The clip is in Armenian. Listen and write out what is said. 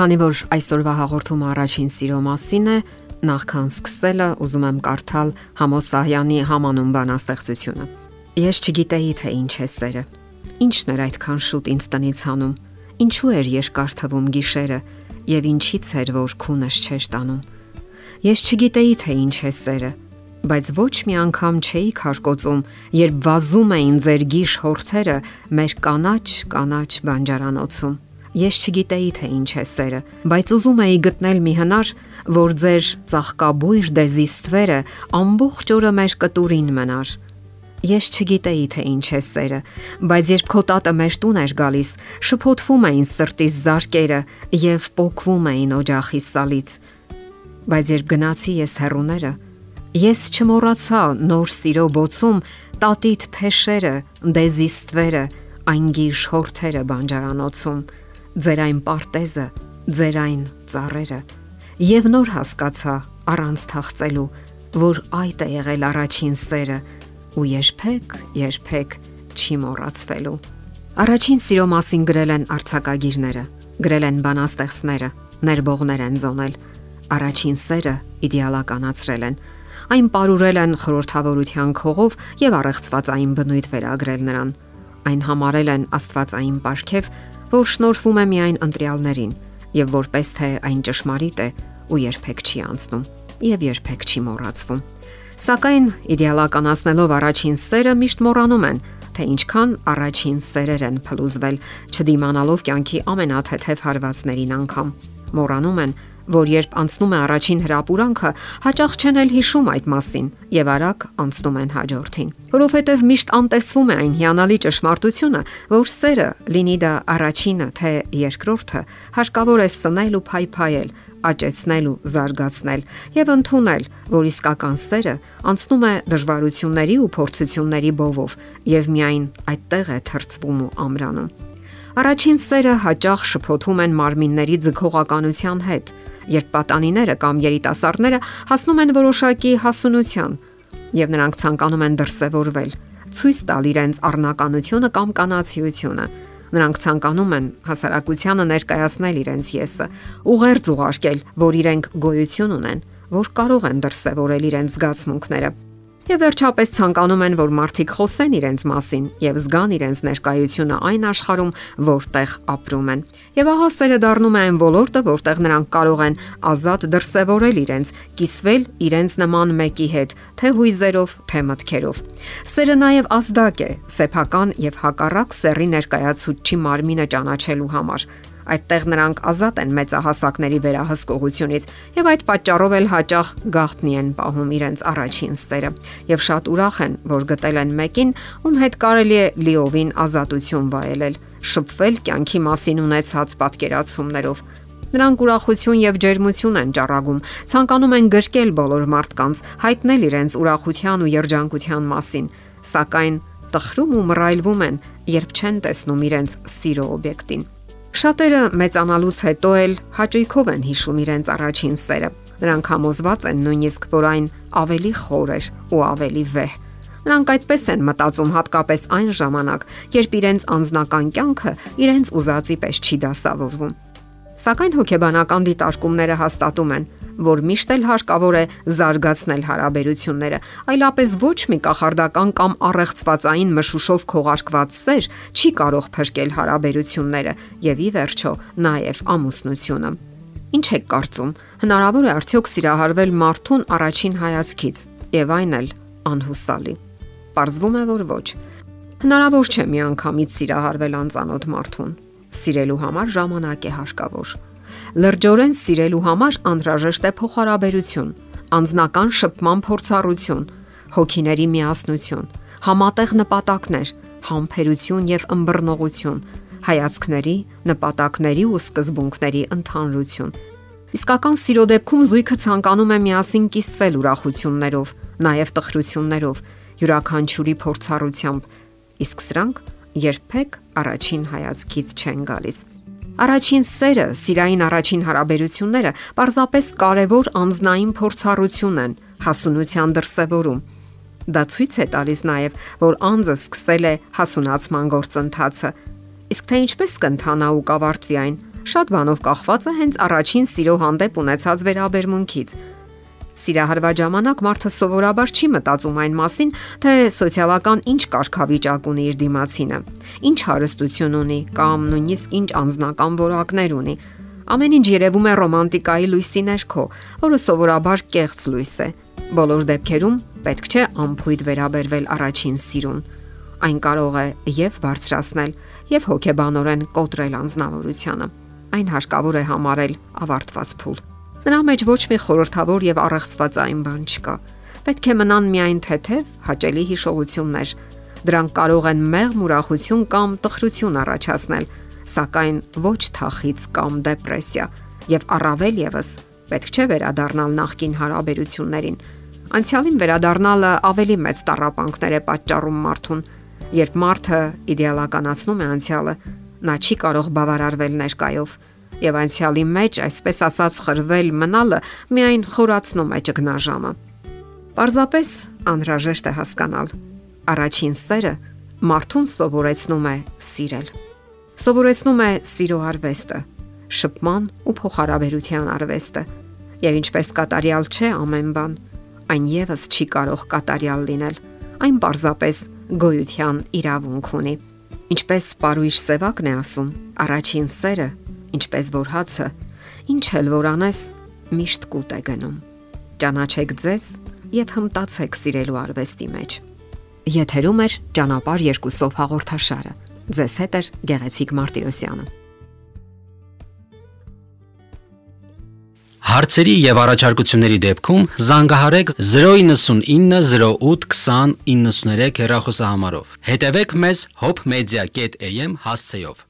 Քանի որ այսօրվա հաղորդումը առաջին սիրո մասին է, նախքան սկսելը ուզում եմ կարդալ Համոսահյանի համանուն բանաստեղծությունը։ Ես չգիտեի թե ինչ է սերը։ Ինչն էր այդքան շուտ ինձ տնից հանում։ Ինչու էր երկար թվում գիշերը եւ ինչից էր որ քունս չէր տանում։ Ես չգիտեի թե ինչ է սերը, բայց ոչ մի անգամ չէի քարկոծում, երբ վազում էին ձեր գիշ հորթերը մեր կանաչ կանաչ բանջարանոցում։ Ես չգիտեի թե ինչ է սերը, բայց ուզում էի գտնել մի հնար, որ ձեր ծաղկաբույր դեզիստվերը ամբողջ օրը մեր կտուրին մնար։ Ես չգիտեի թե ինչ է սերը, բայց երբ քո տատը մեր տուն էր գալիս, շփոթվում էին սրտիս զարկերը եւ պոկվում էին օջախի սալից։ Բայց երբ գնացի ես հերուները, ես չմոռացա նոր սիրո բոցում տատիտ փեշերը, դեզիստվերը, այն գիշ հորթերը բանջարանոցում ձեր այն պարտեզը, ձեր այն ծառերը։ Եվ նոր հասկացա առանց թաղծելու, որ այդ է եղել առաջին սերը ու երբեք, երբեք չի մոռացվելու։ Առաջին սիրո մասին գրել են արցակագիրները, գրել են բանաստեղծները, ներբողներ են զոնել։ Առաջին սերը իդեալականացրել են։ Այն ապարուրել են խորթավորության քողով եւ առեղծվածային բնույթ վերագրել նրան։ Այն համարել են աստվածային ապարքև որ շնորվում է միայն ընտրյալներին եւ որպես թե այն ճշմարիտ է ու երբեք չի անցնում եւ երբեք չի մոռացվում։ Սակայն իդեալականացնելով առաջին սերը միշտ մոռանում են, թե ինչքան առաջին սերեր են փլուզվել, չդիմանալով կյանքի ամենաթեթև հարվածներին անգամ։ Մոռանում են, որ երբ անցնում է առաջին հրապուրանքը, հաճախ չեն էլ հիշում այդ մասին եւ արագ անցնում են հաջորդին։ Որովհետեւ միշտ անտեսվում է այն հիանալի ճշմարտությունը, որ սերը, լինի դա առաջինը թե երկրորդը, հարկավոր է սնել ու փայփայել, աճեցնել ու զարգացնել եւ ընդունել, որ իսկական սերը անցնում է դժվարությունների ու փորձությունների բովով եւ միայն այդտեղ է թրծվում ու ամրանում։ Առաջին սերը հաճախ շփոթում են մարմինների ձգողականության հետ, երբ պատանիները կամ երիտասարդները հասնում են որոշակի հասունության եւ նրանք ցանկանում են դրսևորվել, ցույց տալ իրենց առնականությունը կամ կանացիությունը։ Նրանք ցանկանում են հասարակությանը ներկայացնել իրենց եսը, ուղերձ ուղարկել, որ իրենք գոյություն ունեն, որ կարող են դրսևորել իրենց զգացմունքները Եվ վերջապես ցանկանում են, որ մարդիկ խոսեն իրենց մասին եւ զգան իրենց ներկայությունը այն աշխարհում, որտեղ ապրում են։ Եվ ահա սերը դառնում է այն ոլորտը, որտեղ նրանք կարող են ազատ դրսևորել իրենց, կիսվել իրենց նման մեկի հետ, թե հույզերով, թե մտքերով։ Սերը նաև ազդակ է սեփական եւ հակառակ սեռի ներկայացուցչի մարմինը ճանաչելու համար Այդտեղ նրանք ազատ են մեծահասակների վերահսկողությունից եւ այդ պատճառով էլ հաճախ գաղտնի են պահում իրենց առաջին սերը եւ շատ ուրախ են, որ գտել են մեկին, ում հետ կարելի է լիովին ազատություն վայելել, շփվել կյանքի մասին ունեցած պատկերացումներով Նրանք ուրախություն եւ ջերմություն են ճառագում, ցանկանում են գրկել բոլոր մարդկանց, հայտնել իրենց ուրախության ու երջանկության մասին, սակայն տխրում ու մռայլվում են, երբ չեն տեսնում իրենց սիրո օբյեկտին։ Շատերը մեծանալուց հետո էլ հաճույքով են հիշում իրենց առաջին սերը։ Նրանք համոզված են նույնիսկ, որ այն ավելի խոր էր ու ավելի վեհ։ Նրանք այդպես են մտածում հատկապես այն ժամանակ, երբ իրենց անձնական կյանքը իրենց ուզածի պես չի դասավորվում։ Սակայն հոգեբանական դիտարկումները հաստատում են, որ միշտ էլ հարկավոր է զարգացնել հարաբերությունները, այլապես ոչ մի կախարդական կամ առեղծվածային մշուշով քողարկված սեր չի կարող փրկել հարաբերությունները եւ ի վերջո նաեւ ամուսնությունը։ Ինչ եք կարծում, հնարավոր է արդյոք սիրահարվել մարդուն առաջին հայացքից եւ այն էլ անհուսալի։ Պարզվում է, որ ոչ։ Հնարավոր չէ միանգամից սիրահարվել անծանոթ մարդուն։ Սիրելու համար ժամանակ է հարկավոր Լրջորեն սիրելու համար անհրաժեշտ է փոխհարաբերություն, անznական շփման փորձառություն, հոգիների միասնություն, համատեղ նպատակներ, համբերություն եւ ըմբռնողություն, հայացքների, նպատակների ու սկզբունքների ընդհանրություն։ Իսկական սիրո դեպքում զույգը ցանկանում է միասին կիսվել ուրախություններով, նաև տխրություններով, յուրաքանչյուրի փորձառությամբ, իսկ սրանք երբեք առաջին հայացքից չեն գալիս։ Առաջին սերը, սիրային առաջին հարաբերությունները պարզապես կարևոր անznային փորձառություն են հասունության դրսևորում։ Դա ցույց է տալիս նաև, որ անձը սկսել է հասունացման գործընթացը։ Իսկ թե ինչպես կընթանա ու կավարտվի այն, շատ բանով կախված է հենց առաջին սիրո հանդեպ ունեցած վերաբերմունքից։ Սիրահարված ժամանակ մարդը սովորաբար չի մտածում այն մասին, թե սոցիալական ինչ կարգավիճակ ունի իր դիմացինը, ինչ հարստություն ունի կամ նույնիսկ ինչ անձնական որակներ ունի։ Ամեն ինչ երևում է ռոմանտիկայի լույսի ներքո, որը սովորաբար կեղծ լույս է։ Բոլոր դեպքերում պետք չէ ամփույթ վերաբերվել առաջին սիրուն։ Այն կարող է եւ բարձրացնել, եւ հոգեբանորեն կոտրել անznավորությունը։ Այն հարկավոր է համարել ավարտված փուլ։ Նրա մեջ ոչ մի խորթավոր եւ առեղծվածային բան չկա։ Պետք է մնան միայն թեթև, հաճելի հիշողություններ։ Դրանք կարող են մեղմ ուրախություն կամ տխրություն առաջացնել, սակայն ոչ թախից կամ դեպրեսիա, եւ առավել եւս պետք չէ վերադառնալ նախկին հարաբերություններին։ Անցյալին վերադառնալը ավելի մեծ տարապանքներ է պատճառում մարդուն, Երբ մարդը իդեալականացնում է անցյալը, նա չի կարող բավարարվել ներկայով եւ անցյալի մեջ, այսպես ասած, խրվել մնալը միայն խորացնում է ճգնաժամը։ Պարզապես անհրաժեշտ է հասկանալ. առաջին սերը մարդուն սովորեցնում է սիրել։ Սովորեցնում է սիրո արվեստը, շփման ու փոխհարաբերության արվեստը։ Եվ ինչպես կատարյալ չէ ամեն բան, այն եւս չի կարող կատարյալ լինել։ Այն պարզապես գոյության իրավունք ունի։ Ինչպես Պարույշ Սևակն է ասում, առաջին սերը, ինչպես որ հացը, ինչ էլ որ անես, միշտ կուտ է գնում։ Ճանաչեք ձեզ եւ հմտացեք սիրելու արվեստի մեջ։ Եթերում է ճանապար երկուսով հաղորդաշարը։ Ձեզ հետ է Գեղեցիկ Մարտիրոսյանը։ Հարցերի եւ առաջարկությունների դեպքում զանգահարեք 099 08 20 93 հեռախոսահամարով։ Հետևեք մեզ hopmedia.am հասցեով։